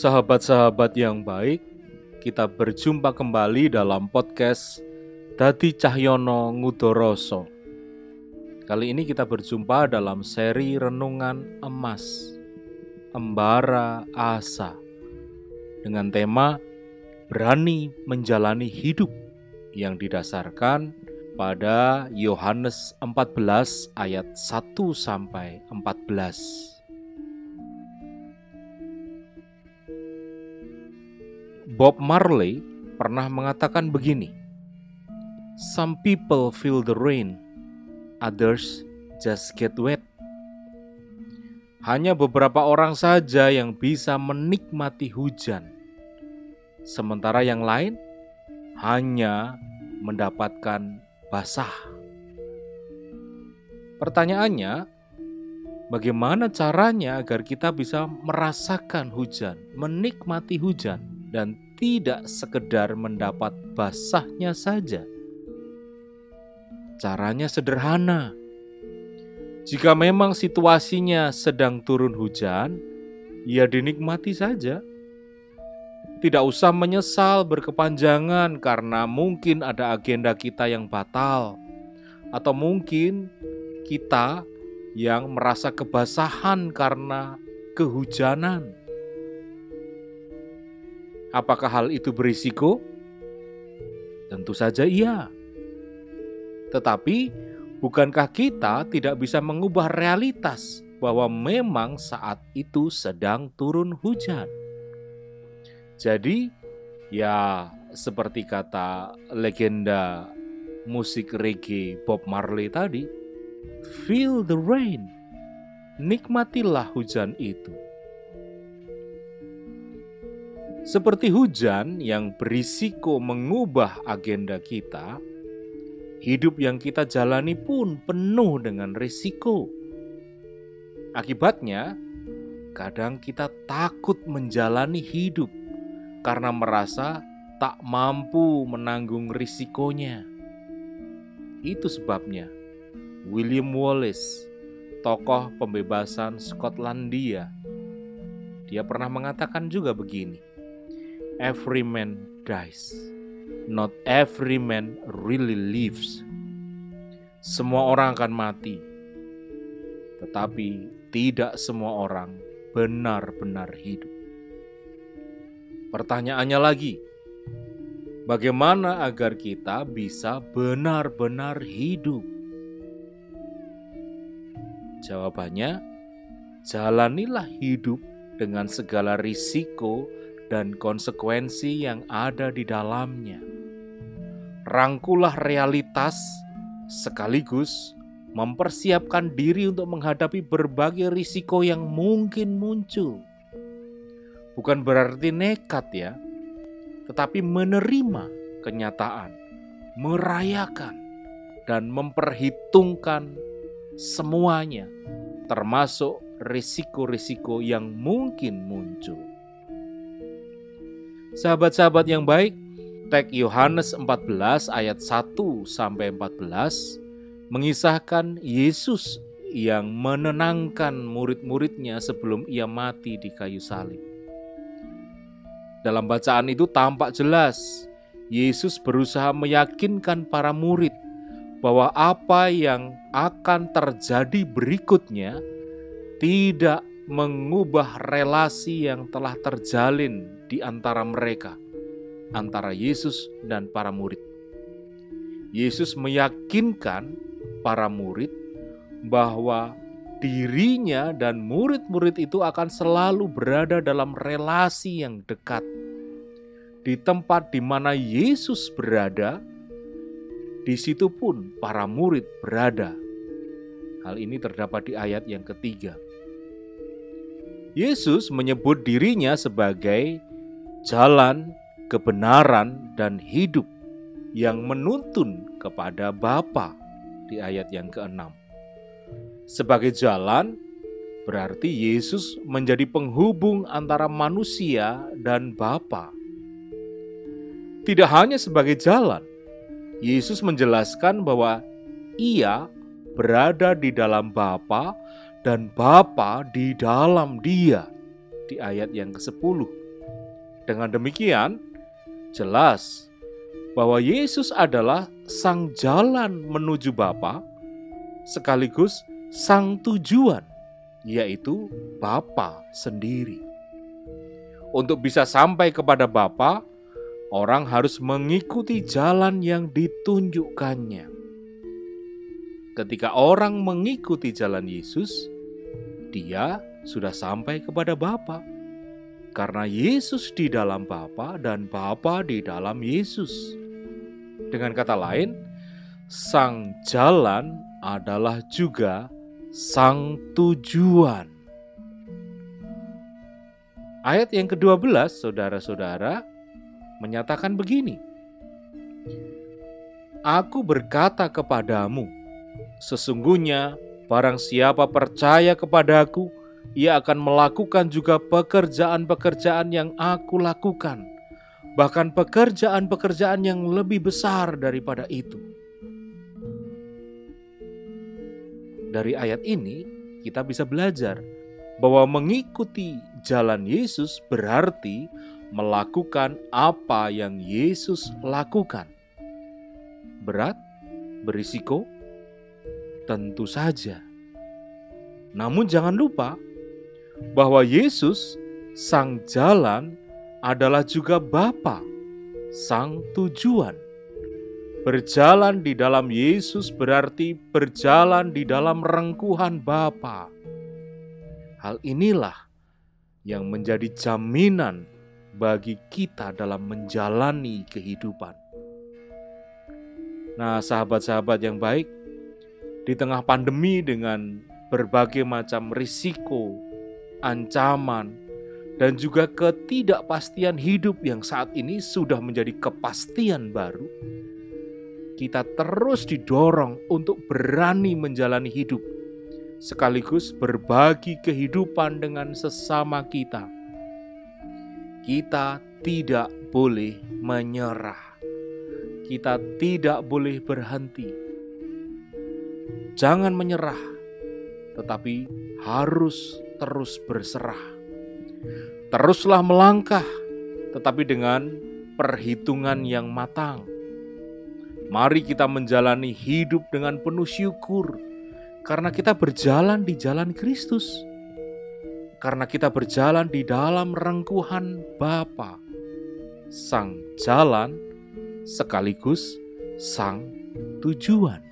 Sahabat-sahabat yang baik, kita berjumpa kembali dalam podcast Dadi Cahyono Ngudoroso. Kali ini kita berjumpa dalam seri Renungan Emas, Embara Asa, dengan tema Berani Menjalani Hidup yang didasarkan pada Yohanes 14 ayat 1 sampai 14. Bob Marley pernah mengatakan begini, "Some people feel the rain, others just get wet." Hanya beberapa orang saja yang bisa menikmati hujan, sementara yang lain hanya mendapatkan basah. Pertanyaannya, bagaimana caranya agar kita bisa merasakan hujan, menikmati hujan, dan tidak sekedar mendapat basahnya saja. Caranya sederhana. Jika memang situasinya sedang turun hujan, ya dinikmati saja. Tidak usah menyesal berkepanjangan karena mungkin ada agenda kita yang batal, atau mungkin kita yang merasa kebasahan karena kehujanan. Apakah hal itu berisiko? Tentu saja iya. Tetapi, bukankah kita tidak bisa mengubah realitas bahwa memang saat itu sedang turun hujan? Jadi, ya seperti kata legenda musik reggae Bob Marley tadi, feel the rain. Nikmatilah hujan itu. Seperti hujan yang berisiko mengubah agenda kita, hidup yang kita jalani pun penuh dengan risiko. Akibatnya, kadang kita takut menjalani hidup karena merasa tak mampu menanggung risikonya. Itu sebabnya William Wallace, tokoh pembebasan Skotlandia, dia pernah mengatakan juga begini every man dies. Not every man really lives. Semua orang akan mati. Tetapi tidak semua orang benar-benar hidup. Pertanyaannya lagi, bagaimana agar kita bisa benar-benar hidup? Jawabannya, jalanilah hidup dengan segala risiko dan konsekuensi yang ada di dalamnya. Rangkulah realitas sekaligus mempersiapkan diri untuk menghadapi berbagai risiko yang mungkin muncul. Bukan berarti nekat ya, tetapi menerima kenyataan, merayakan, dan memperhitungkan semuanya, termasuk risiko-risiko yang mungkin muncul. Sahabat-sahabat yang baik, teks Yohanes 14 ayat 1 sampai 14 mengisahkan Yesus yang menenangkan murid-muridnya sebelum ia mati di kayu salib. Dalam bacaan itu tampak jelas Yesus berusaha meyakinkan para murid bahwa apa yang akan terjadi berikutnya tidak mengubah relasi yang telah terjalin di antara mereka, antara Yesus dan para murid. Yesus meyakinkan para murid bahwa dirinya dan murid-murid itu akan selalu berada dalam relasi yang dekat. Di tempat di mana Yesus berada, di situ pun para murid berada. Hal ini terdapat di ayat yang ketiga. Yesus menyebut dirinya sebagai jalan, kebenaran, dan hidup yang menuntun kepada Bapa di ayat yang keenam. Sebagai jalan, berarti Yesus menjadi penghubung antara manusia dan Bapa. Tidak hanya sebagai jalan, Yesus menjelaskan bahwa Ia berada di dalam Bapa dan Bapa di dalam Dia di ayat yang ke-10 Dengan demikian, jelas bahwa Yesus adalah sang jalan menuju Bapa sekaligus sang tujuan yaitu Bapa sendiri. Untuk bisa sampai kepada Bapa, orang harus mengikuti jalan yang ditunjukkannya. Ketika orang mengikuti jalan Yesus, dia sudah sampai kepada Bapa. Karena Yesus di dalam Bapa dan Bapa di dalam Yesus. Dengan kata lain, sang jalan adalah juga sang tujuan. Ayat yang ke-12, saudara-saudara, menyatakan begini. Aku berkata kepadamu, sesungguhnya barang siapa percaya kepadaku, ia akan melakukan juga pekerjaan-pekerjaan yang aku lakukan, bahkan pekerjaan-pekerjaan yang lebih besar daripada itu. Dari ayat ini, kita bisa belajar bahwa mengikuti jalan Yesus berarti melakukan apa yang Yesus lakukan. Berat, berisiko, tentu saja. Namun, jangan lupa bahwa Yesus, Sang Jalan, adalah juga Bapa, Sang Tujuan. Berjalan di dalam Yesus berarti berjalan di dalam rengkuhan Bapa Hal inilah yang menjadi jaminan bagi kita dalam menjalani kehidupan. Nah, sahabat-sahabat yang baik, di tengah pandemi dengan berbagai macam risiko, ancaman, dan juga ketidakpastian hidup yang saat ini sudah menjadi kepastian baru, kita terus didorong untuk berani menjalani hidup sekaligus berbagi kehidupan dengan sesama kita. Kita tidak boleh menyerah. Kita tidak boleh berhenti. Jangan menyerah, tetapi harus terus berserah. Teruslah melangkah, tetapi dengan perhitungan yang matang. Mari kita menjalani hidup dengan penuh syukur karena kita berjalan di jalan Kristus. Karena kita berjalan di dalam rengkuhan Bapa, Sang Jalan sekaligus Sang Tujuan.